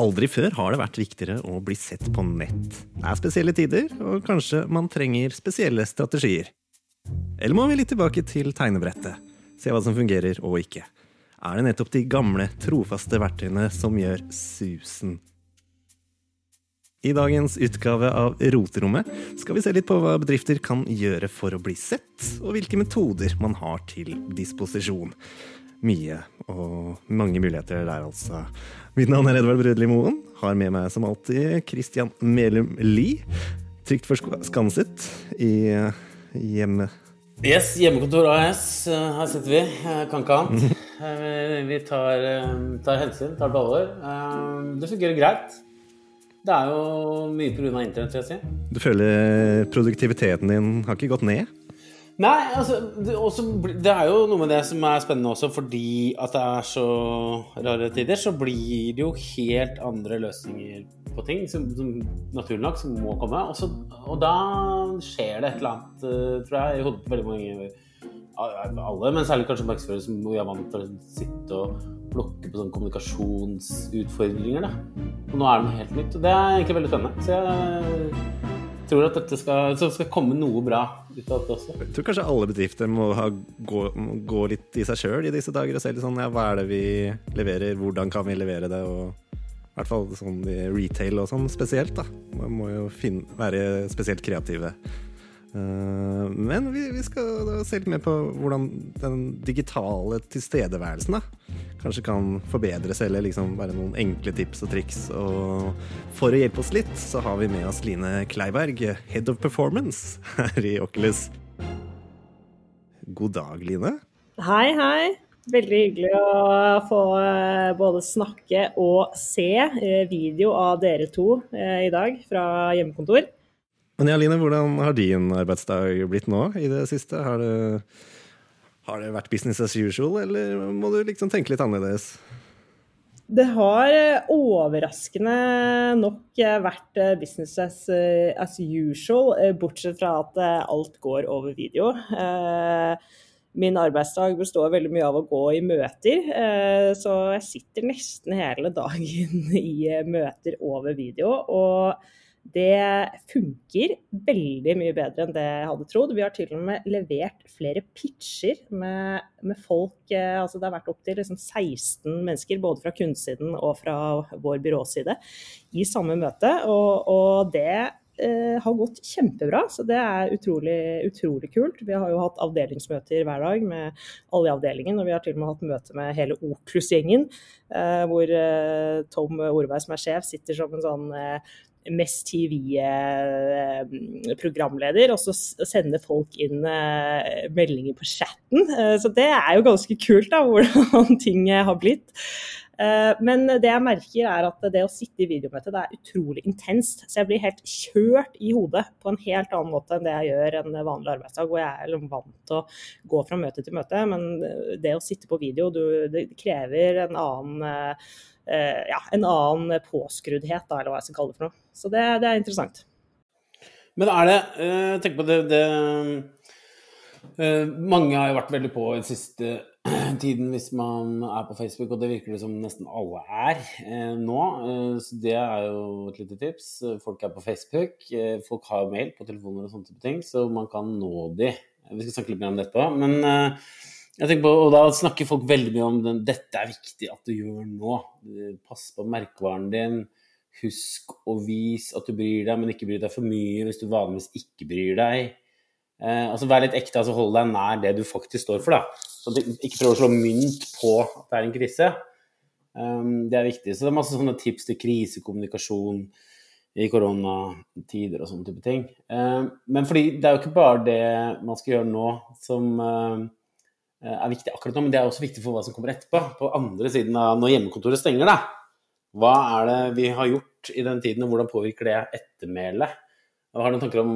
Aldri før har det vært viktigere å bli sett på nett. Det er spesielle tider, og kanskje man trenger spesielle strategier. Eller må vi litt tilbake til tegnebrettet? Se hva som fungerer og ikke. Er det nettopp de gamle, trofaste verktøyene som gjør susen? I dagens utgave av Roterommet skal vi se litt på hva bedrifter kan gjøre for å bli sett, og hvilke metoder man har til disposisjon. Mye og mange muligheter der, altså. Mitt navn er Edvard Brødli Moen. Har med meg som alltid Christian Melum Lie. Trygt forskanset i hjemme... Yes, hjemmekontor AS. Her sitter vi. Kan ikke annet. Vi tar, tar hensyn, tar på alvor. Det fungerer greit. Det er jo mye pga. internett, vil jeg si. Du føler produktiviteten din har ikke gått ned? Nei, altså det, også, det, er jo noe med det som er spennende også, fordi at det er så rare tider, så blir det jo helt andre løsninger på ting som, som naturlig nok som må komme. Og, så, og da skjer det et eller annet, eh, tror jeg, i hodet på veldig mange alle, men særlig kanskje markedsførere som er vant til å sitte og plukke på sånne kommunikasjonsutfordringer. Da. Og nå er det noe helt nytt. Og det er egentlig veldig spennende. Så jeg tror at dette skal, skal komme noe bra ut av dette også. Jeg tror kanskje alle bedrifter må, ha, gå, må gå, litt i seg sjøl i disse dager og se litt sånn ja, hva er det vi leverer, hvordan kan vi levere det, og i hvert fall sånn retail og sånn spesielt, da. Man må jo finne, være spesielt kreative. Eh, men vi, vi skal se litt mer på hvordan den digitale tilstedeværelsen da, kanskje kan forbedres, eller liksom være noen enkle tips og triks. Og for å hjelpe oss litt, så har vi med oss Line Kleiberg, Head of Performance her i Oculus. God dag, Line. Hei, hei. Veldig hyggelig å få eh, både snakke og se eh, video av dere to i dag fra hjemmekontor. Men ja, Line, hvordan har din arbeidsdag blitt nå i det siste? Har det, har det vært business as usual, eller må du liksom tenke litt annerledes? Det har eh, overraskende nok eh, vært eh, business as, as, usual, bortsett fra at alt går over video. Min arbeidsdag består veldig mye av å gå i møter, så jeg sitter nesten hele dagen i møter over video. og det funker veldig mye bedre enn det jeg hadde trodd. Vi har til og med levert flere pitcher med, med folk eh, altså Det har vært opptil liksom 16 mennesker, både fra kundesiden og fra vår byråside, i samme møte. Og, og det eh, har gått kjempebra, så det er utrolig, utrolig kult. Vi har jo hatt avdelingsmøter hver dag med alle i avdelingen, og vi har til og med hatt møte med hele Oklus-gjengen, eh, hvor eh, Tom Orberg, som er sjef, sitter som en sånn eh, Mest TV-programleder, og så sender folk inn uh, meldinger på chatten. Så det er jo ganske kult, da, hvordan ting har blitt. Uh, men det jeg merker er at det å sitte i videomøte det er utrolig intenst. Så jeg blir helt kjørt i hodet på en helt annen måte enn det jeg gjør en vanlig arbeidsdag, hvor jeg er liksom vant til å gå fra møte til møte. Men det å sitte på video, du, det krever en annen Eh, ja, en annen påskruddhet, eller hva jeg skal kalle det for noe. Så det, det er interessant. Men er det Tenk på det, det Mange har jo vært veldig på den siste tiden hvis man er på Facebook, og det virker det som nesten alle er eh, nå. så det er jo et lite tips. Folk er på Facebook. folk har mail på telefoner og sånne type ting, så man kan nå de. Vi skal snakke litt mer om dette. Men jeg tenker på, og da snakker folk veldig mye om den, dette er viktig at du gjør nå. Pass på merkevaren din. Husk å vise at du bryr deg, men ikke bry deg for mye hvis du vanligvis ikke bryr deg. Eh, altså Vær litt ekte, altså hold deg nær det du faktisk står for. da. Så du ikke prøv å slå mynt på at det er en krise. Um, det er viktig. Så det er masse sånne tips til krisekommunikasjon i koronatider og sånne type ting. Um, men fordi det er jo ikke bare det man skal gjøre nå som Eh, er viktig akkurat nå, men det er også viktig for hva som kommer etterpå. På andre siden av når hjemmekontoret stenger, da. Hva er det vi har gjort i den tiden, og hvordan påvirker det ettermælet? Har du noen tanker om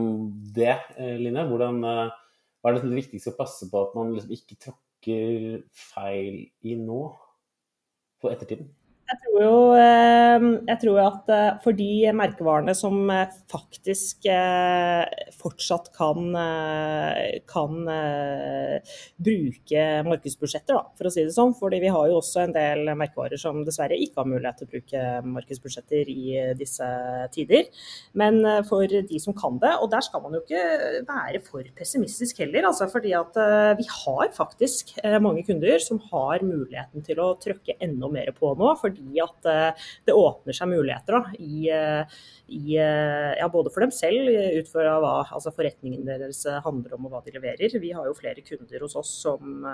det, eh, Line? Hvordan, eh, hva er det viktigste å passe på at man liksom ikke tråkker feil i nå, på ettertiden? Jeg tror jo eh, jeg tror at eh, for de merkevarene som eh, faktisk fortsatt kan, kan bruke markedsbudsjetter, da, for å si det sånn. Fordi vi har jo også en del merkevarer som dessverre ikke har mulighet til å bruke markedsbudsjetter i disse tider. Men for de som kan det, og der skal man jo ikke være for pessimistisk heller. Altså fordi at vi har faktisk mange kunder som har muligheten til å trykke enda mer på nå. For fordi at eh, det åpner seg muligheter da, i, eh, i, eh, ja, både for dem selv, ut fra hva altså forretningen deres handler om og hva de leverer. Vi har jo flere kunder hos oss som,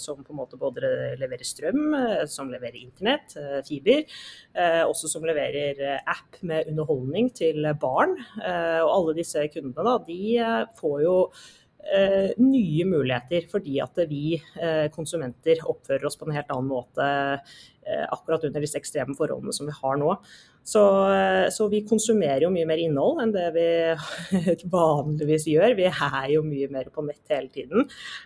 som på en måte både leverer strøm, som leverer internett, fiber, også som leverer app med underholdning til barn. Og alle disse kundene da, de får jo nye muligheter fordi at vi uh, konsumenter oppfører oss på en helt annen måte uh, akkurat under disse ekstreme forholdene som vi har nå. Så, så, vi konsumerer jo mye mer innhold enn det vi vanligvis gjør. Vi er jo mye mer på nett hele tiden.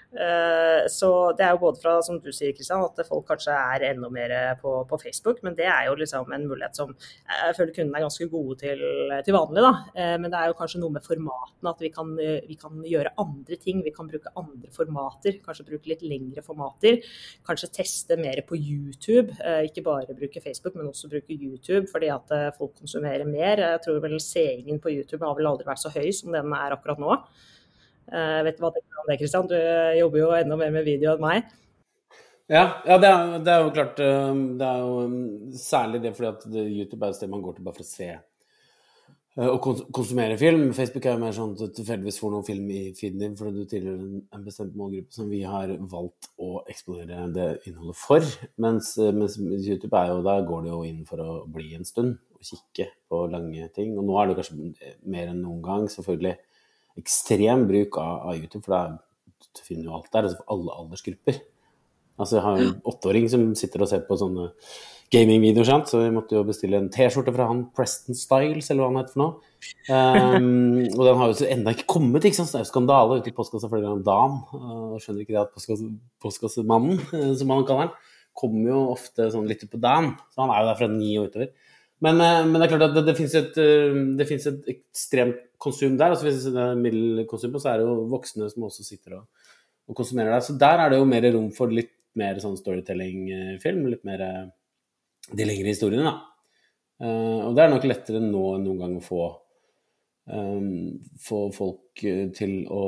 Eh, så det er jo både fra, som du sier, Kristian, at folk kanskje er enda mer på, på, Facebook. Men det er jo liksom en mulighet som jeg føler kundene er ganske gode til, til vanlig. da. Eh, men det er jo kanskje noe med formatene, at vi kan, vi kan gjøre andre ting. Vi kan bruke andre formater. Kanskje bruke litt lengre formater. Kanskje teste mer på YouTube. Eh, ikke bare bruke Facebook, men også bruke YouTube. fordi at folk konsumerer mer. Jeg tror vel seingen på YouTube har vel aldri vært så høy som den er akkurat nå. Uh, vet du hva du tenker om det, Kristian? Du jobber jo enda mer med video enn meg. Ja, ja det, er, det, er, jo klart eh, Det er jo mm, særlig det fordi at YouTube er et sted man går til bare for å se eh, og konsumere film. Facebook er jo mer sånn at du tilfeldigvis får noen film i feeden din fordi du tilhører en bestemt målgruppe som vi har valgt å eksponere det innholdet for. Mens, mens YouTube er jo, der går det jo inn for å bli en stund og kikke på lange ting. Og nå er det kanskje mer enn noen gang selvfølgelig ekstrem bruk av, av YouTube, for da, finner jo alt der, altså for alle aldersgrupper. Altså, jeg har en åtteåring som sitter og ser på sånne gamingvideoer, så vi måtte jo bestille en T-skjorte fra han Preston Styles, eller hva han heter for noe. Um, og den har jo ennå ikke kommet, ikke sant? det er jo skandale ute i postkassa flere ganger om dagen. Og skjønner ikke det at postkasse, postkassemannen, eh, som han kaller han, kommer jo ofte sånn litt på dagen. Så han er jo der fra ni og utover. Men, eh, men, det er klart at det, det finnes et, eh, et, ekstremt konsum der. altså Hvis det er middelkonsum, så er det jo voksne som også sitter og, og, konsumerer der. Så der er det jo mer rom for litt mer sånn storytelling-film. Litt mer eh, de lengre historiene, da. og det er nok lettere nå enn noen gang å få, um, få folk til å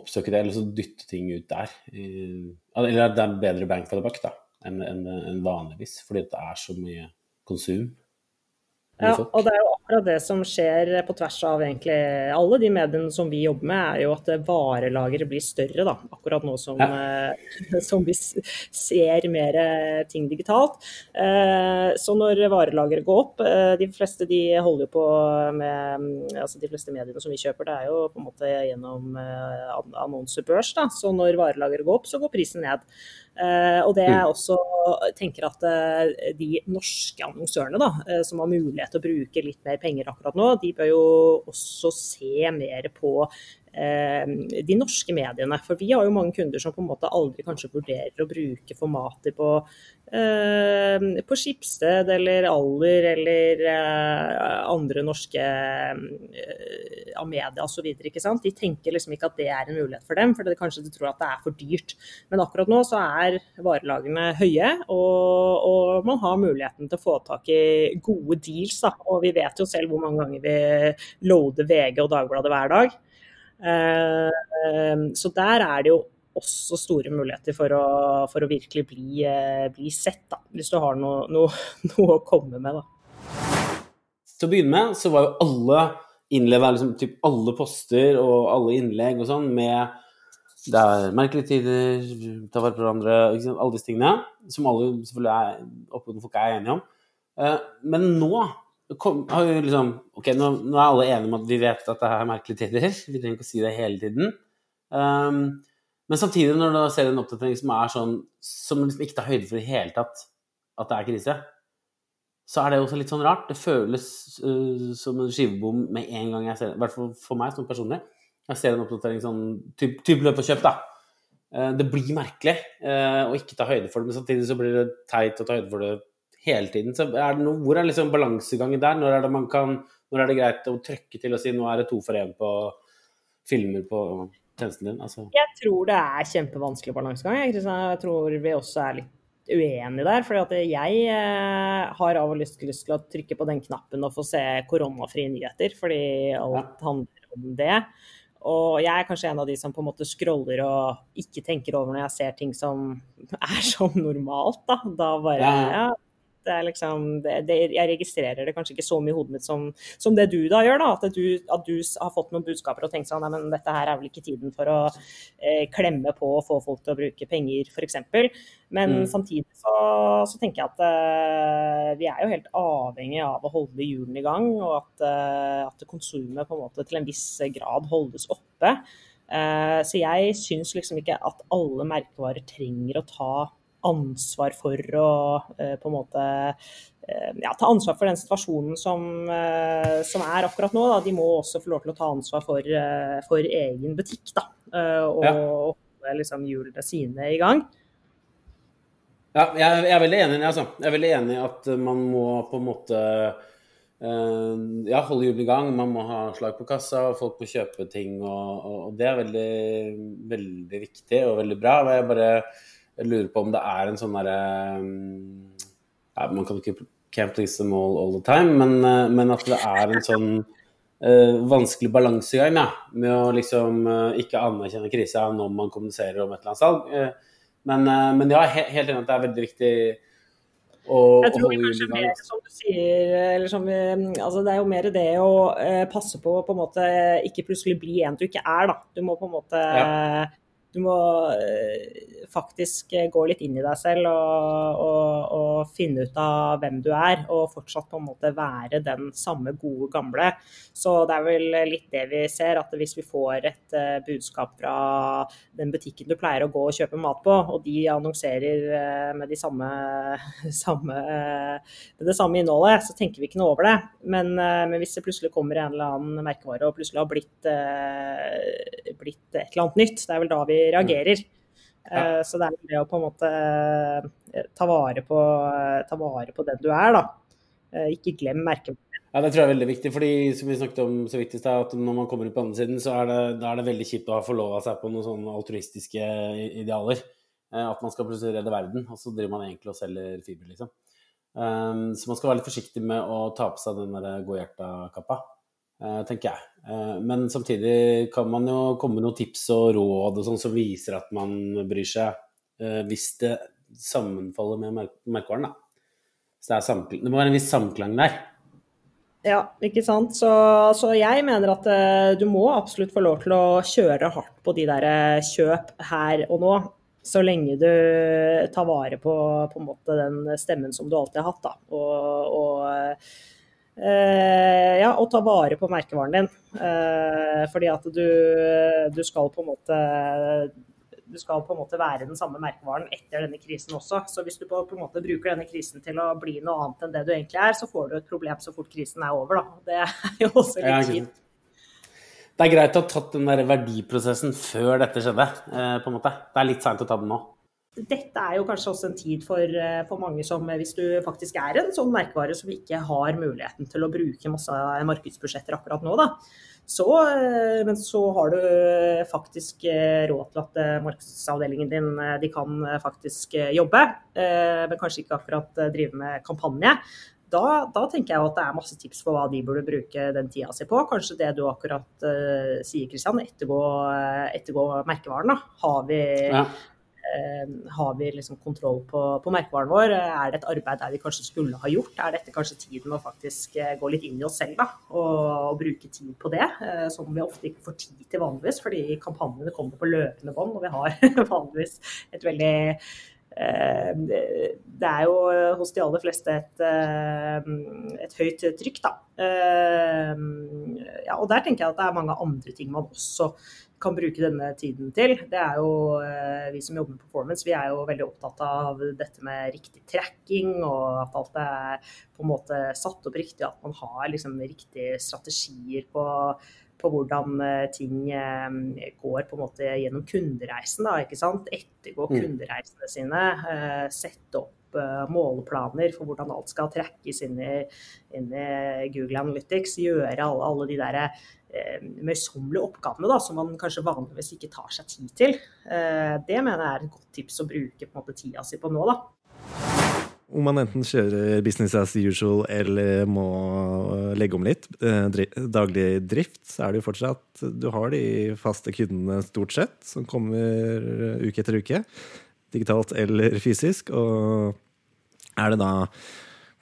oppsøke det, eller så dytte ting ut der. eller det er bedre bank for the buck da, enn en, en vanligvis, fordi det er så mye konsum. Ja, og det er jo akkurat det som skjer på tvers av egentlig alle de mediene som vi jobber med, er jo at varelageret blir større, da. Akkurat nå som, ja. Eh, som vi ser mer ting digitalt. Eh, så når varelageret går opp eh, De fleste de holder jo på med altså De fleste mediene som vi kjøper, det er jo på en måte gjennom annonsebørs, da. Så når varelageret går opp, så går prisen ned. Uh, og det jeg mm. også tenker at uh, de norske annonsørene da, uh, som har mulighet til å bruke litt mer penger akkurat nå, de bør jo også se mer på de norske mediene. For vi har jo mange kunder som på en måte aldri kanskje vurderer å bruke formater på Eh, på Skipsted eller Aller eller eh, andre norske av media osv. De tenker liksom ikke at det er en mulighet for dem, for det, kanskje de tror at det er for dyrt. Men akkurat nå så er varelagene høye, og, og, man har muligheten til å få tak i gode deals. Da. Og vi vet jo selv hvor mange ganger vi loader VG og Dagbladet hver dag. Uh, så der er det jo også store muligheter for å, for å virkelig bli, eh, bli, sett, da, hvis du har noe, noe, noe, å komme med. Da. Til å begynne med så var jo alle innlever, liksom, typ alle poster og alle innlegg og sånn med det er merkelige tider, ta vare på hverandre, alle disse tingene. Som alle selvfølgelig er, oppe, folk er enige om. Eh, men nå kom, liksom Ok, nå, nå, er alle enige om at vi vet at det er merkelige tider. Vi trenger ikke å si det hele tiden. Um, men samtidig, når du ser en oppdatering som er sånn som liksom ikke tar høyde for i det hele tatt at det er krise, så er det også litt sånn rart. Det føles uh, som en skivebom med en gang jeg ser det. I hvert fall for meg som personlig. Jeg ser en oppdatering sånn type typ løp og kjøp, da. Uh, det blir merkelig uh, å ikke ta høyde for det, men samtidig så blir det teit å ta høyde for det hele tiden. Så er det noe, hvor er liksom balansegangen der? Når er det man kan Når er det greit å trykke til og si nå er det to for én på filmer på tjenesten din? Altså. Jeg tror det er kjempevanskelig balansegang. Jeg, tror vi også er litt uenige der. For jeg eh, har av og lyst, lyst til å trykke på den knappen og få se koronafrie nyheter, fordi alt ja. handler om det. Og jeg er kanskje en av de som på en måte scroller og ikke tenker over når jeg ser ting som er som normalt. Da, da bare ja, liksom, det, det, jeg registrerer det kanskje ikke så mye i hodet mitt som, som det du da gjør. da, At du, at du, har fått noen budskaper og tenkt sånn men dette her er vel ikke tiden for å eh, klemme på og få folk til å bruke penger, f.eks. Men mm. samtidig så, så, tenker jeg at eh, vi er jo helt avhengig av å holde hjulene i gang, og at, eh, at konsumet på en måte til en viss grad holdes oppe. Eh, så jeg syns liksom ikke at alle merkevarer trenger å ta ansvar for å eh, på en måte eh, ja, ta ansvar for den situasjonen som, eh, som er akkurat nå. Da. De må også få lov til å ta ansvar for, for egen butikk da, og holde liksom, hjulene sine i gang. Ja, jeg, jeg, er veldig enig. Altså. Jeg er veldig enig i at man må på en måte ja, holde hjulene i gang. Man må ha slag på kassa, og folk må kjøpe ting. Og, og det er veldig, veldig viktig og veldig bra. Jeg bare jeg lurer på om det er en sånn derre ja, Man kan ikke can't please them all all the time, men, eh, men at det er en sånn uh, vanskelig balansegang ja, med å liksom uh, ikke anerkjenne krisa når man kommuniserer om et eller annet salg. Uh, men, men, ja, he helt enig at det er veldig viktig og, jeg tror kanskje mer, som du sier, eller som, altså det er jo mer det å passe på å på en måte ikke plutselig bli en du ikke er. da. Du må på en måte ja du må eh, faktisk eh, gå litt inn i deg selv og, og, og, finne ut av hvem du er, og fortsatt på en måte være den samme gode gamle. Så det er vel litt det vi ser, at hvis vi får et uh, budskap fra den butikken du pleier å gå og kjøpe mat på, og de annonserer med, de samme, samme, med, det samme innholdet, så tenker vi ikke noe over det. Men, men, hvis det plutselig kommer en eller annen merkevare og plutselig har blitt, blitt et eller annet nytt, det er vel da vi reagerer. Ja. Eh, så det er det å på en måte eh, ta vare på, ta vare på den du er, da. Eh, ikke glem merket. Ja, Det tror jeg er veldig viktig. fordi som vi snakket om så vidt er at når man kommer ut på andre siden, så er det, er det veldig kjipt å ha forlova seg på noen sånne altruistiske idealer. At man skal plutselig redde verden, og så driver man egentlig og selger fiber, liksom. Så man skal være litt forsiktig med å ta på seg den der godhjerta-kappa. Eh, tenker jeg. Eh, men samtidig kan man jo komme med noen tips og råd og sånn som viser at man bryr seg, eh, hvis det sammenfaller med merkevaren. Da. Så det, det, må være en viss samklang der. Ja, ikke sant. Så, så, jeg mener at du må absolutt få lov til å kjøre hardt på de der kjøp her og nå. Så lenge du tar vare på, på måte den stemmen som du alltid har hatt. Da. Og, og Uh, ja, og ta vare på merkevaren din. Uh, fordi at du, du, skal på en måte du skal på en måte være den samme merkevaren etter denne krisen også. Så hvis du på, på en måte bruker denne krisen til å bli noe annet enn det du egentlig er, så får du et problem så fort krisen er over. Da. Det er jo også litt kjipt. Det er greit å ha tatt den der verdiprosessen før dette skjedde. Uh, på en måte. Det er litt seint å ta den nå dette er jo kanskje også en tid for, eh, for, mange som, eh, hvis du faktisk er en sånn merkevare som ikke har muligheten til å bruke masse markedsbudsjetter akkurat nå, da. Så, eh, men så har du faktisk råd til at markedsavdelingen din de kan faktisk jobbe, men kanskje ikke akkurat drive med kampanje. Da, da, tenker jeg at det er masse tips på hva de burde bruke den tida si på. Kanskje det du akkurat sier, Kristian, ettergå, ettergå merkevaren. da. Har vi ja. Eh, har vi liksom kontroll på, på, merkevaren vår? Er det et arbeid der vi kanskje skulle ha gjort? Er dette kanskje tiden å faktisk eh, gå litt inn i oss selv da, og, og bruke tid på det? Eh, som vi ofte ikke får tid til vanligvis, fordi kampanjene kommer på løpende bånd. Og vi har vanligvis et veldig det er jo hos de aller fleste et, et høyt trykk, da. Ja, og der tenker jeg at det er mange andre ting man også kan bruke denne tiden til. Det er jo eh, vi som jobber med performance, vi er jo veldig opptatt av dette med riktig tracking, og at alt er på en måte satt opp riktig, at man har liksom riktige strategier på, på hvordan eh, ting eh, går på en måte gjennom kundereisen. Da, ikke sant? Ettergå mm. kundereisene sine. Sette opp opp måleplaner for hvordan alt skal trekkes inn i, inn i Google Analytics. Gjøre alle, alle de der eh, møysommelige oppgavene da, som man kanskje vanligvis ikke tar seg tid til. Eh, det mener jeg er et godt tips å bruke måte, tida si på nå. da. Om man enten kjører business as usual eller må legge om litt, eh, daglig drift, så er det jo fortsatt Du har de faste kundene stort sett, som kommer uke etter uke. Digitalt eller fysisk. Og er det da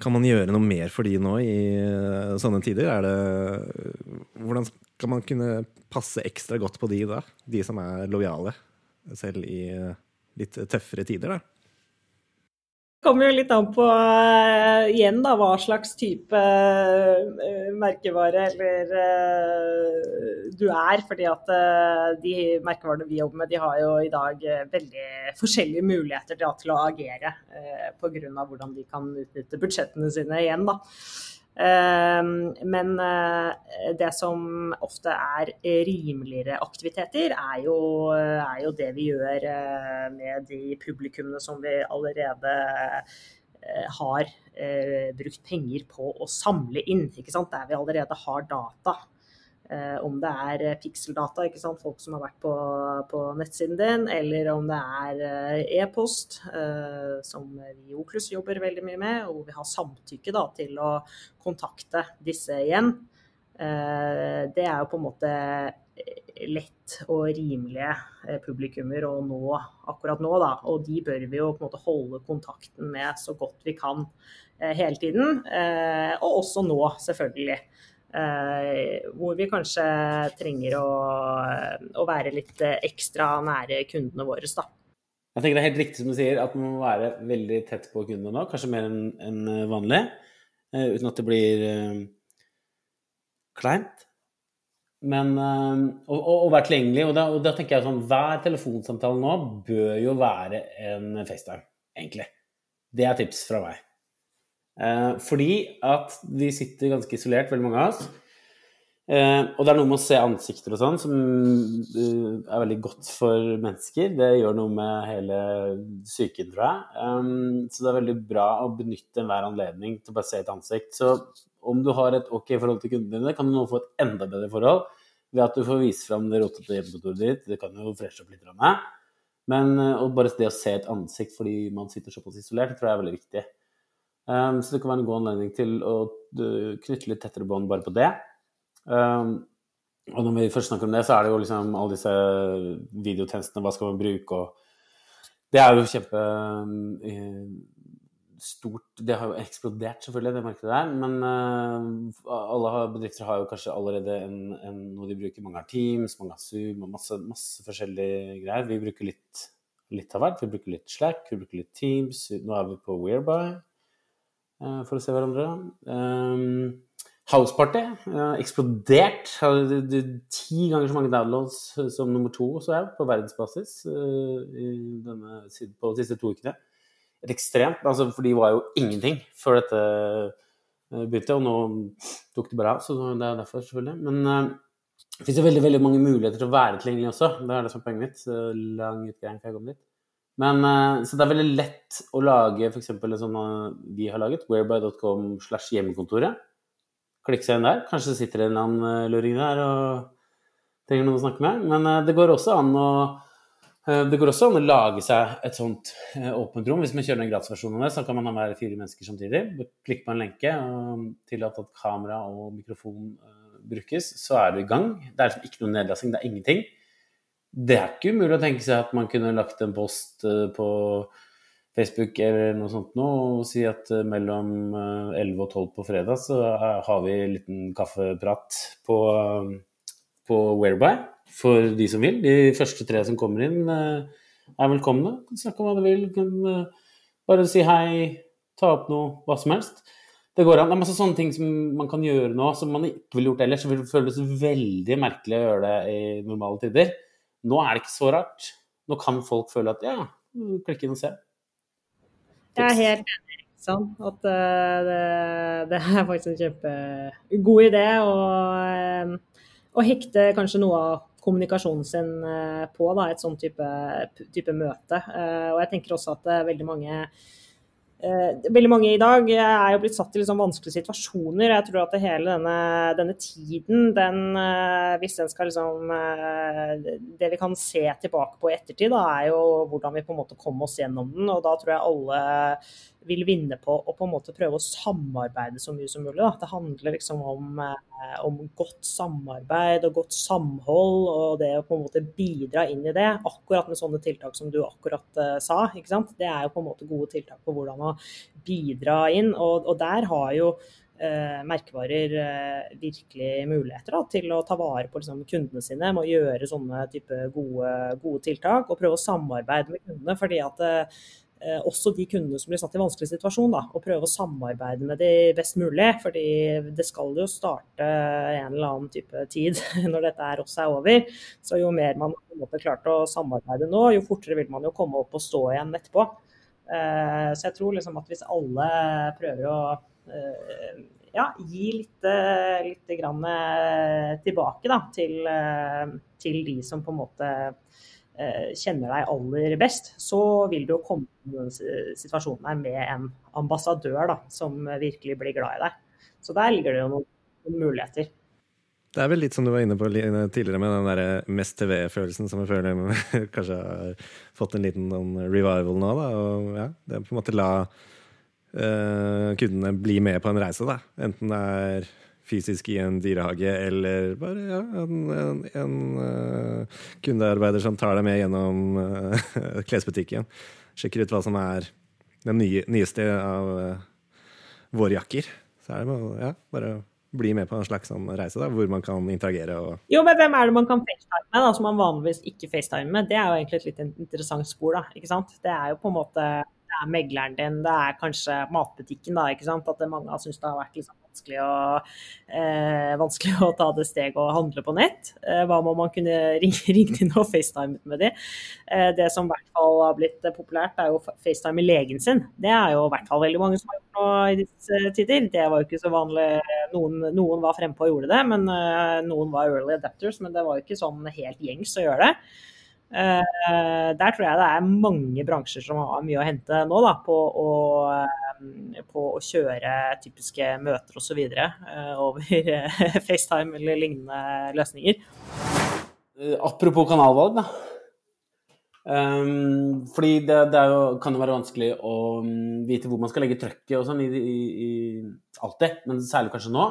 Kan man gjøre noe mer for de nå i eh, sånne tider? Er det Hvordan skal man kunne passe ekstra godt på de da? De som er lojale, selv i eh, litt tøffere tider, da? Kommer jo litt an på uh, igjen da, hva slags type uh, merkevare eller uh, du er. fordi at de merkevarene vi jobber med, de har jo i dag veldig forskjellige muligheter til, til å agere uh, pga. hvordan de kan utnytte budsjettene sine igjen. da. Ehm, men eh, det som ofte er rimeligere aktiviteter, er jo, er jo det vi gjør eh, med de publikummene som vi allerede eh, har brukt penger på å samle inn. Der vi allerede har data. Eh, om det er eh, pikseldata, folk som har vært på, på, nettsiden din, eller om det er eh, e-post, som vi i Oklus jobber veldig mye med, og vi har samtykke da, til å kontakte disse igjen. det er jo på en måte lett og rimelige publikummer å nå akkurat nå. Da. Og de bør vi jo på en måte holde kontakten med så godt vi kan hele tiden. Og også nå, selvfølgelig. Eh, hvor vi kanskje trenger å, å, være litt ekstra nære kundene våre. Da. Jeg tenker Det er helt riktig som du sier, at man må være veldig tett på kundene nå, kanskje mer enn en vanlig. Uh, uten at det blir uh, kleint. Men og, og, og være tilgjengelig. Og da, og da, tenker jeg sånn Hver telefonsamtale nå bør jo være en FaceTime, egentlig. Det er tips fra meg. Eh, fordi at vi sitter ganske isolert, veldig mange av oss. Eh, og det er noe med å se ansikter og sånn som uh, er veldig godt for mennesker. Det gjør noe med hele psyken, tror jeg. Um, så det er veldig bra å benytte enhver anledning til å bare se et ansikt. Så om du har et ok forhold til kundene dine, kan du nå få et enda bedre forhold ved at du får vise fram det rotete hjemmekontoret ditt. Det kan jo freshe opp litt. Men uh, bare det å se et ansikt fordi man sitter såpass isolert, tror jeg er veldig viktig. Um, så det kan være en god anledning til å knytte litt tettere bånd bare på det. Um, og når vi først snakker om det, så er det jo liksom alle disse videotjenestene, hva skal man bruke, og det er jo kjempe um, stort Det har jo eksplodert, selvfølgelig, det markedet der. Men uh, alle bedrifter har jo kanskje allerede en, en, noe de bruker. Mange har Teams, mange har Zoom masse, masse forskjellige greier. Vi bruker litt, litt av hvert. Vi bruker litt Slack, vi bruker litt Teams. Nå er vi på Whereby. Eh, for å se hverandre. Um, Houseparty uh, eksplodert. Hadde ti ganger så mange downloads som nummer to så jeg, på verdensbasis denne, på de siste to ukene. Et ekstremt, altså, For de var jo ingenting før dette begynte, og nå tok det bare av. Så det er derfor, selvfølgelig. Men det finnes jo veldig veldig mange muligheter til å være tilgjengelig også. Det er det som er poenget mitt. Lang utgang før jeg kom dit. Men, eh, så det er veldig lett å lage f.eks. sånn eh, vi har laget, whereby.com slash hjemmekontoret. Klikk seg inn der. Kanskje det sitter en eller annen eh, luring der og trenger noen å snakke med. Men det går også an å går også an å lage seg et sånt åpent rom. Hvis man kjører en gratisversjon så kan man ha med fire mennesker samtidig. Klikk på en lenke tillat at kamera og mikrofon brukes, så er du i gang. Det er liksom ikke noe nedlasting, det er ingenting. Det er ikke umulig å tenke seg at man kunne lagt en post eh, på Facebook eller noe sånt nå, og si at eh, mellom 11 eh, og 12 på fredag så har vi en liten kaffeprat på, på Whereby for de som vil. De første tre som kommer inn, er velkomne. Kan snakke om hva de vil. Kan bare si hei, ta opp noe, hva som helst. Det går an. Det er masse sånne ting som man kan gjøre nå som man ikke ville gjort ellers. Det føles veldig merkelig å gjøre det i normale tider. Nå er det ikke så rart. Nå kan folk føle at ja, klikk inn og se. Jeg er helt enig. Sånn, at uh, det, det, er faktisk en kjempegod idé å, uh, å hekte kanskje noe av kommunikasjonen sin uh, på da, et sånn type, type møte. og jeg tenker også at veldig mange Eh, veldig mange i dag er jo blitt satt i liksom vanskelige situasjoner. Jeg tror at hele denne, denne tiden, den, eh, hvis den skal liksom eh, Det vi kan se tilbake på i ettertid, da, er jo hvordan vi på en måte kom oss gjennom den. Og da tror jeg alle vil vinne på å på en måte prøve å samarbeide så mye som mulig. Da. Det handler liksom om, om, godt samarbeid og godt samhold, og det å på en måte bidra inn i det. Akkurat med sånne tiltak som du akkurat uh, sa. ikke sant? Det er jo på en måte gode tiltak på hvordan å bidra inn. Og, og der har jo eh, merkevarer eh, virkelig muligheter da, til å ta vare på liksom, kundene sine med å gjøre sånne type gode, gode, tiltak. Og prøve å samarbeide med kundene. fordi at eh, også de kundene som blir satt i vanskelig situasjon, da, og prøve å samarbeide med de best mulig. fordi det skal jo starte en eller annen type tid når dette her også er over. Så jo mer man har klart å samarbeide nå, jo fortere vil man jo komme opp og stå igjen etterpå. Eh, så jeg tror liksom at hvis alle prøver å eh, ja, gi litt, litt eh, tilbake da, til, til, de som på en måte kjenner deg aller best, så vil du jo komme i den situasjonen her med en ambassadør da, som virkelig blir glad i deg. Så der ligger det jo noen muligheter. Det er vel litt som du var inne på tidligere med den der Mest TV-følelsen, som jeg føler kanskje har fått en liten sånn revival nå. Da. Og ja, det er på en måte la uh, kundene bli med på en reise, da. Enten det er fysisk i en dyrehage eller bare ja, en, en, en uh, kundearbeider som tar deg med gjennom uh, klesbutikken. Sjekker ut hva som er den nye, nyeste av våre jakker. Så er det ja, bare bli med på en slags sånn reise da, hvor man kan interagere. Og... Jo, men hvem er det man kan facetime med, da, som man vanligvis ikke facetime med? Det er jo egentlig et litt interessant spor. da, ikke sant? Det er jo på en måte det er megleren din, det er kanskje matbutikken, da, ikke sant. At mange har syntes det har vært liksom vanskelig å, eh, vanskelig å ta det steget og handle på nett. Eh, hva må man kunne ringe, inn og FaceTime med de? Eh, det som i hvert fall har blitt populært, er jo FaceTime med legen sin. Det er jo i hvert fall veldig mange som har gjort nå i disse tider. Det var jo ikke så vanlig. Noen, noen var frempå og gjorde det, men eh, noen var early adapters. Men det var jo ikke sånn helt gjengs å gjøre det. Uh, der tror jeg det er mange bransjer som har mye å hente nå da, på, å, på å kjøre typiske møter osv. Uh, over FaceTime eller lignende løsninger. apropos kanalvalg, da. Um, fordi det, det jo, kan jo være vanskelig å um, vite hvor man skal legge trøkket og sånn i, i, i, alltid, men særlig kanskje nå.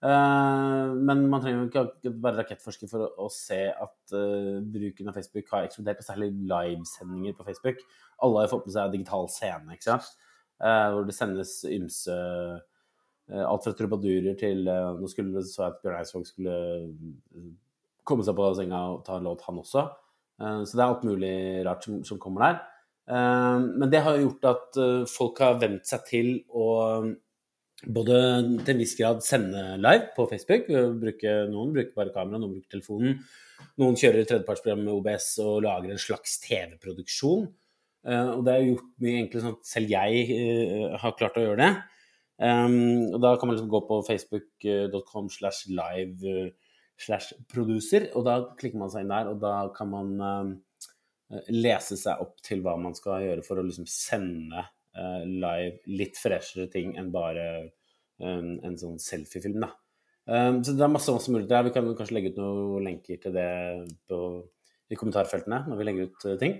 Uh, men man trenger jo ikke være rakettforsker for å, å se at uh, bruken av Facebook har eksplodert, særlig livesendinger på Facebook. Alle har fått med seg digital scene, ikke sant? Uh, hvor det sendes ymse Alt fra trubadurer til Nå skulle så at Bjørn Eidsvåg skulle komme seg på senga og ta en låt, han også. så det er alt mulig rart som, som kommer der. men det har gjort at folk har vent seg til å både til en viss grad sende live på Facebook. Bruke, noen bruker bare kamera, noen bruker telefonen. Noen kjører tredjepartsprogram med OBS og lager en slags TV-produksjon. Uh, og det er gjort mye enklere sånn at selv jeg uh, har klart å gjøre det. Um, og da kan man liksom gå på facebook.com slash live uh, slash producer, og da klikker man seg inn der, og da kan man lese seg opp til hva man skal gjøre for å liksom sende uh, live litt freshere ting enn bare um, en sånn selfiefilm, da. Um, så det er masse, masse muligheter. Vi kan kanskje legge ut noen lenker til det på, i kommentarfeltene når vi legger ut uh, ting.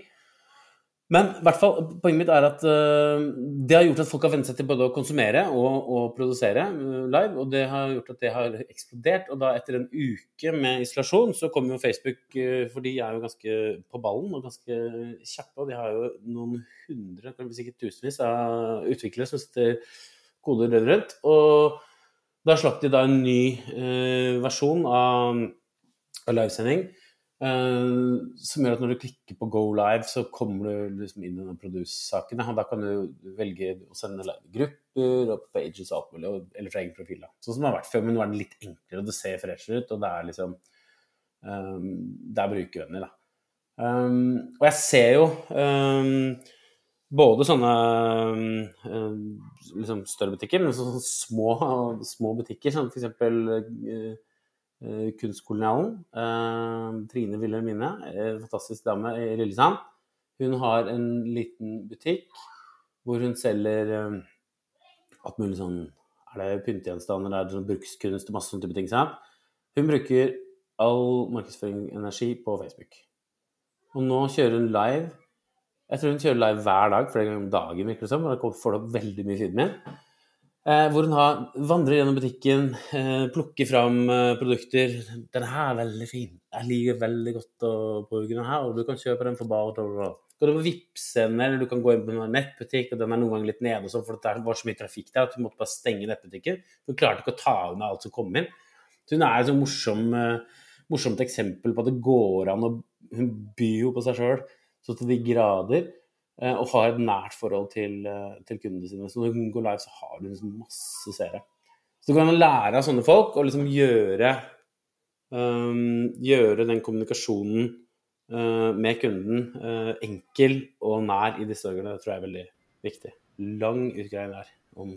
Men hvert fall, poenget mitt er at uh, det har gjort at folk har vent seg til både å konsumere og, og produsere uh, live. Og det har gjort at det har eksplodert. Og da etter en uke med isolasjon, så kommer jo Facebook, uh, for de er jo ganske på ballen og ganske kjappe. Og de har jo noen hundre, hvis ikke tusenvis, av utviklere som setter koder rundt. Og da slapp de da en ny versjon av, av livesending som gjør at når du klikker på go live, så kommer du liksom inn i den produce-saken. Da kan du velge å sende grupper og pages og alt mulig, eller fra egen profil. Da. Sånn som det har vært før, men nå er det litt enklere, og det ser freshere ut, og det er liksom um, Det er brukervennlig, da. Um, og jeg ser jo um, både sånne liksom større butikker, men sånne små, små butikker, som f.eks. Uh, Eh, Kunstkolonialen. Eh, Trine Wilhelmine, fantastisk dame i Lillesand. Hun har en liten butikk hvor hun selger alt mulig sånn Er det pyntegjenstander, er det sånn brukskunst og masse sånne type ting? Sånn. Hun bruker all markedsføring på Facebook. Og nå kjører hun live. Jeg tror hun kjører live hver dag, flere ganger om dagen, virker det som. Og da får du opp veldig mye feed min. Eh, hvor hun har, vandrer gjennom butikken, eh, plukker fram eh, produkter. 'Den her er veldig fin. Jeg liker veldig godt å bruke den her, og du kan kjøpe den for bare Går du på Vipps eller du kan gå inn på en nettbutikk, og den er noen ganger litt nede, sånn, for det var så mye trafikk der at du måtte bare stenge nettbutikken. Hun klarte ikke å ta unna alt som kom inn. Så hun er et så morsom, morsomt eksempel på at det går an å Hun byr jo på seg sjøl så til de grader. Eh, og har et nært forhold til, eh, til, kundene sine. Så når hun går live, så har hun liksom masse seere. Så du kan lære av sånne folk og liksom gjøre, um, gjøre den kommunikasjonen uh, med kunden uh, enkel og nær i disse dagene. Det tror jeg er veldig viktig. Lang utgreiing der om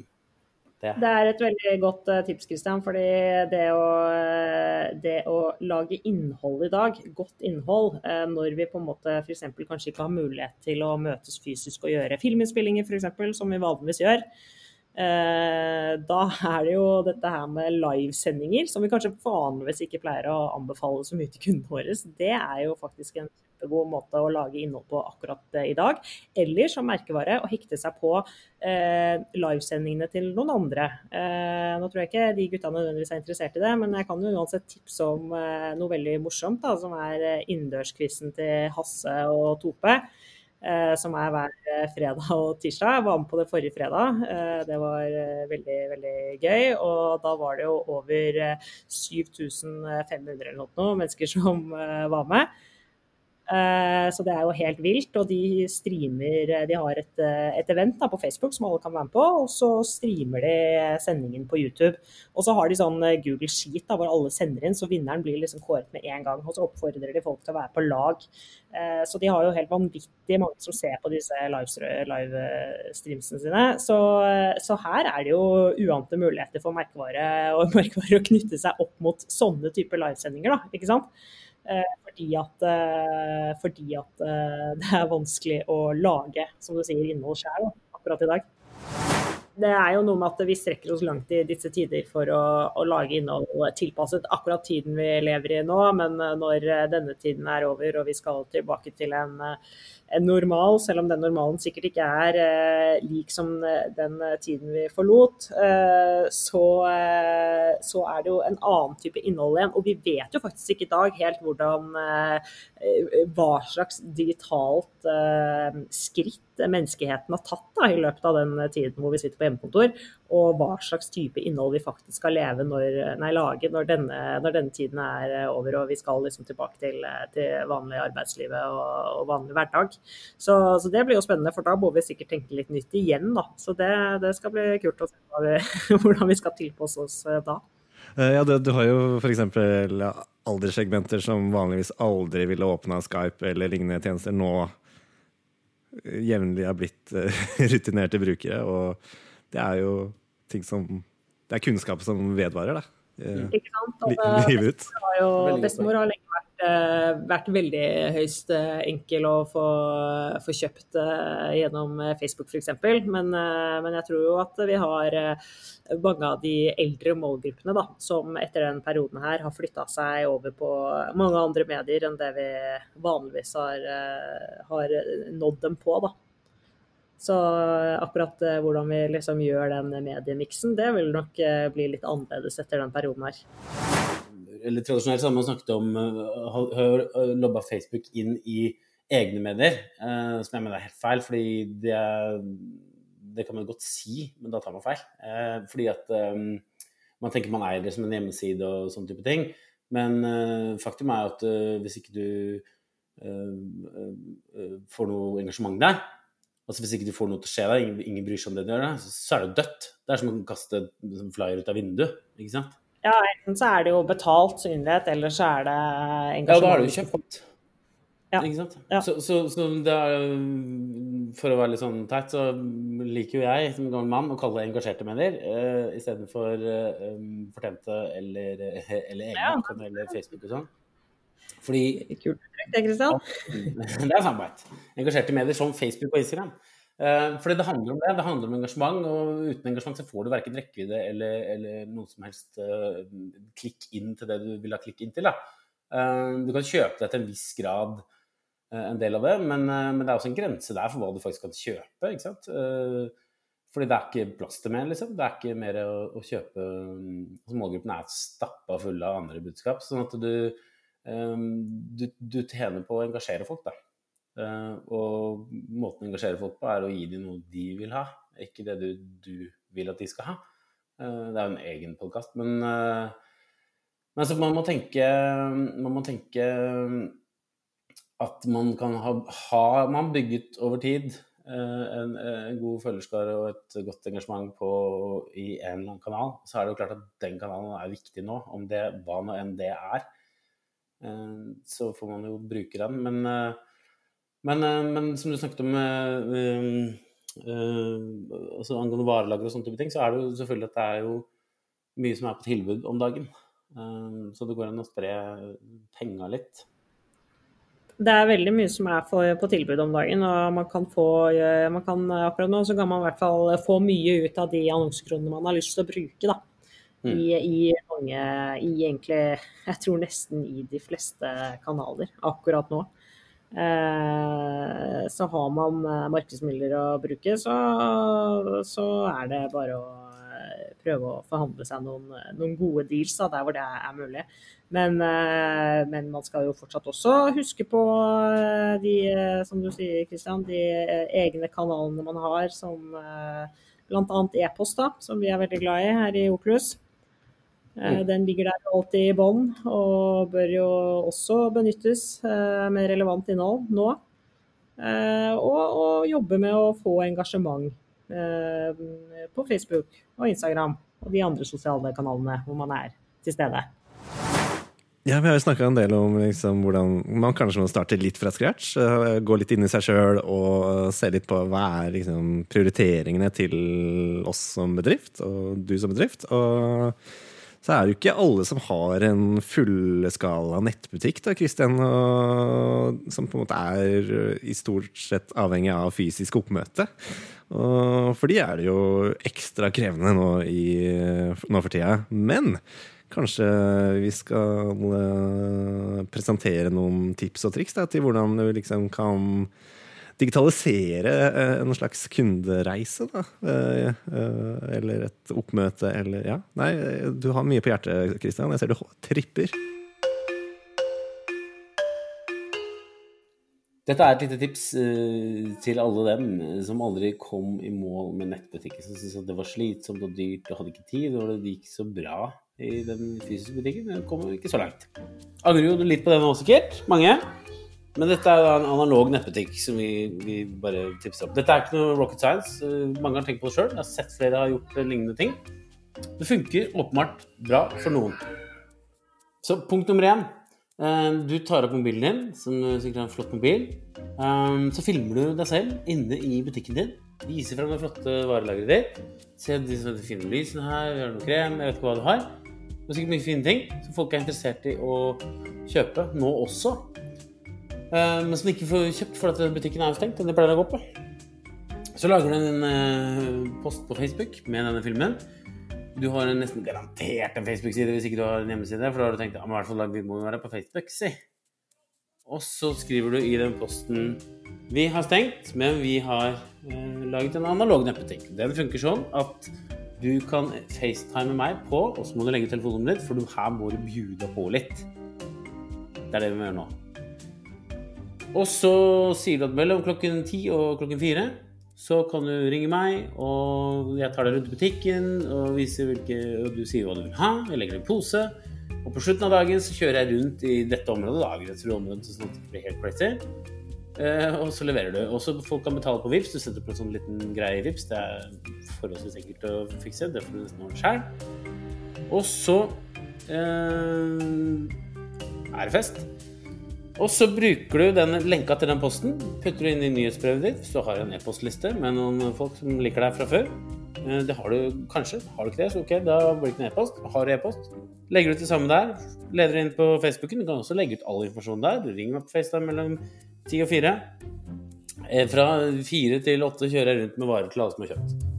det. Er et veldig godt uh, tips, Christian. fordi det å, uh, det å, lage innhold i dag, godt innhold, uh, når vi på en måte f.eks. kanskje ikke har mulighet til å møtes fysisk og gjøre filminnspillinger f.eks., som vi vanligvis gjør, da er det jo dette her med livesendinger, som vi kanskje vanligvis ikke pleier å anbefale så mye til kundene våre. Det er jo faktisk en kjempegod måte å lage innhold på akkurat i dag. Eller som merkevare å hekte seg på eh, livesendingene til noen andre. Eh, nå tror jeg ikke de gutta nødvendigvis er interessert i det, men jeg kan jo uansett tipse om eh, noe veldig morsomt, da, som er innendørsquizen til Hasse og Tope. Eh, som er hver eh, fredag og tirsdag. Jeg var med på det forrige fredag. det var veldig, veldig gøy. Og da var det jo over 7500 eller noe mennesker som var med. Eh, så det er jo helt vilt. Og de streamer eh, De har et, eh, et event da, på Facebook som alle kan være med på, og så streamer de sendingen på YouTube. Og så har de sånn Google Sheet da, hvor alle sender inn, så vinneren blir liksom kåret med en gang. Og så oppfordrer de folk til å være på lag. Så de har jo helt vanvittig mange som ser på disse livestreamsene sine. Så, så, her er det jo uante muligheter for merkevare og merkevare å knytte seg opp mot sånne typer livesendinger, da. Ikke sant? Fordi at, eh, fordi at eh, det er vanskelig å lage, som du sier, innhold sjøl akkurat i dag det er jo noe med at vi strekker oss langt i disse tider for å, å, lage innhold tilpasset akkurat tiden vi lever i nå. Men eh, når eh, denne tiden er over og vi skal tilbake til en, eh, en normal, selv om den normalen sikkert ikke er eh, lik som den tiden vi forlot, eh, så, eh, så, er det jo en annen type innhold igjen. Og vi vet jo faktisk ikke i dag helt hvordan hva slags digitalt skritt menneskeheten har tatt da, i løpet av den tiden hvor vi sitter på hjemmekontor, og hva slags type innhold vi faktisk skal leve når, nei, lage når denne, når denne, tiden er over og vi skal liksom tilbake til, til vanlig arbeidslivet og, og vanlig hverdag. Så, så, det blir jo spennende, for da må vi sikkert tenke litt nytt igjen. Da. Så det, det skal bli kult å se hvordan vi skal tilpasse oss eh, da. Eh, ja, du, du har jo f.eks. alderssegmenter som vanligvis aldri ville åpna Skype eller lignende tjenester, nå jevnlig er blitt uh, rutinerte brukere. Og det er jo ting som Det er kunnskap som vedvarer, da. Uh, Ikke sant? Og, livet ut. Bestemor har, lenge vært, vært veldig høyst enkel å få, få kjøpt gjennom Facebook f.eks. Men, men jeg tror jo at vi har mange av de eldre målgruppene da, som etter den perioden her har flytta seg over på mange andre medier enn det vi vanligvis har, har nådd dem på. da. Så akkurat eh, hvordan vi liksom gjør den mediemiksen, det vil nok eh, bli litt annerledes etter den perioden her. Eller Tradisjonelt så har man snakket om uh, har lobba Facebook inn i egne medier, eh, som jeg mener er helt feil. fordi det, det, kan man godt si, men da tar man feil. Eh, fordi at eh, man tenker man eier det som en hjemmeside og sånne type ting. Men faktum er at hvis ikke du får noe engasjement der, Altså Hvis ikke du får noe til å skje deg, ingen, ingen bryr seg om det du gjør, så er det dødt. Det er som å kaste flyer ut av vinduet. ikke sant? Ja, enten så er det jo betalt synlighet, eller så er det engasjement. Ja, da er det jo kjøpt. Ja. Ikke sant? Ja. Så, så, så det er, for å være litt sånn teit, så liker jo jeg som gammel mann å kalle det engasjerte medier uh, istedenfor uh, um, fortjente eller, eller egne, ja. eller Facebook og sånn. Fordi Kult det, Kristian. det er samarbeid. Engasjerte medier som Facebook og Instagram. Uh, fordi det handler om det. Det handler om engasjement, og uten engasjement så får du verken rekkevidde eller, eller noe som helst uh, klikk inn til det du vil ha klikk inn til. Uh, du kan kjøpe deg til en viss grad en del av det, men, men, det er også en grense der for hva du faktisk kan kjøpe. ikke sant? fordi det er ikke plass til mer, liksom. Det er ikke mer å, å kjøpe altså Målgruppen er stappa full av andre budskap. sånn at du, du, du tjener på å engasjere folk, da. Uh, og måten å engasjere folk på er å gi dem noe de vil ha, ikke det du, du vil at de skal ha. Uh, det er jo en egen podkast, men, uh, men altså, man må tenke Man må tenke at man kan ha, ha Man bygget over tid en, en, god følgerskare og et godt engasjement på, i en eller annen kanal. Så er det jo klart at den kanalen er viktig nå, om det, hva nå enn det er. Så får man jo bruke den. Men men, eh, men, som du snakket om uh, uh, altså angående varelager og sånne type ting, så er det jo selvfølgelig at det er jo mye som er på tilbud om dagen. Så det går an å spre penga litt. Det er veldig mye som er for, på tilbud om dagen. og man kan få, man kan, Akkurat nå så kan man i hvert fall få mye ut av de annonsekronene man har lyst til å bruke. da. Mm. I, I, mange, i egentlig, jeg tror nesten i de fleste kanaler akkurat nå. Eh, så har man eh, markedsmidler å bruke, så, så, er det bare å eh, prøve å forhandle seg noen, noen gode deals da, der hvor det er mulig. Men, men, man skal jo fortsatt også huske på de, som du sier, Kristian, de egne kanalene man har, som bl.a. e-post, som vi er veldig glad i her i Oculus. Eh, mm. Den ligger der alltid i bånn og bør jo også benyttes eh, med relevant innhold nå. Eh, og, og jobbe med å få engasjement på Facebook og Instagram og de andre sosiale kanalene hvor man er til stede. Ja, Vi har jo snakka en del om liksom, hvordan man kanskje må starte litt fra scratch. Gå litt inn i seg sjøl og se litt på hva er liksom, prioriteringene til oss som bedrift og du som bedrift. Og så er det jo ikke alle som har en fullskala nettbutikk, da, Christian, som på en måte er i stort sett avhengig av fysisk oppmøte. Og for de er det jo ekstra krevende nå, i, nå for tida. Men kanskje vi skal uh, presentere noen tips og triks da, til hvordan du liksom kan digitalisere eh, en slags kundereise, da. Eh, eh, eller et oppmøte, eller Ja. Nei, du har mye på hjertet, Kristian. Jeg ser du tripper. Dette er et lite tips til alle dem som aldri kom i mål med nettbutikken. Som syntes at det var slitsomt og dyrt og hadde ikke tid, og det gikk så bra i den fysiske butikken. Det kom ikke så langt. Angrer jo litt på den også, Kirt. Mange. Men dette er en analog nettbutikk som vi, vi bare tipser om. Dette er ikke noe rocket science. Eh, mange har tenkt på det sjøl. Jeg har sett flere har gjort lignende ting. Det funker åpenbart bra for noen. Så punkt nummer én. Eh, du tar opp mobilen din, som sikkert er en flott mobil. Eh, så filmer du deg selv inne i butikken din. Viser frem det flotte varelageret ditt. Se disse fine lysene her, vi har noe krem, jeg vet ikke hva du har. Det er sikkert mye fine ting som folk er interessert i å kjøpe nå også. Eh, men som ikke får kjøpt fordi butikken er jo stengt. Den pleier å gå på. Så lager du en eh, post på Facebook med denne filmen. Du har en nesten garantert en Facebook-side hvis ikke du har en hjemmeside. For da har du tenkt at hvert fall vi må være på Facebook, si. Og så skriver du i den posten Vi har stengt, men vi har eh, laget en analog nettbutikk. Den funker sånn at du kan facetime meg på, og så må du legge telefonnummeret ditt, for her må du bjuda på litt. Det er det vi må gjøre nå. Og så sier du at mellom klokken ti og klokken fire så kan du ringe meg, og jeg tar deg rundt i butikken og viser hvilke Du sier hva du vil ha, jeg legger en pose. Og på slutten av dagen så kjører jeg rundt i dette området, da, området sånn at det blir helt crazy. Eh, og så leverer du. Og så folk kan betale på VIPS. Du setter på en sånn liten greie i VIPS. Det er forholdsvis enkelt å fikse. Det får du nesten ordne sjøl. Og så eh, er det fest. Og så bruker du den lenka til den posten, putter du inn i nyhetsbrevet ditt hvis du har en e-postliste med noen folk som liker deg fra før. Eh, det har du kanskje. Har du ikke det, så ok, da blir det ikke noen e-post. Har du e-post, legger du ut det samme der. Leder inn på Facebooken. Du kan også legge ut all informasjon der. Du ringer meg på FaceTime mellom ti og fire. Eh, Fra fire til åtte kjører jeg rundt med varer til alle som har kjøpt.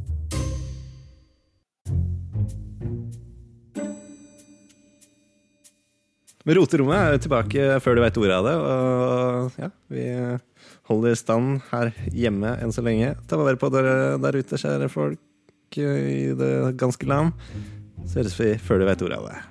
Men roterommet er tilbake før du veit ordet av det. Og ja, vi holder stand her hjemme enn så lenge. Ta vare på dere der ute, kjære folk i det ganske land. Så høres vi før du veit ordet av det.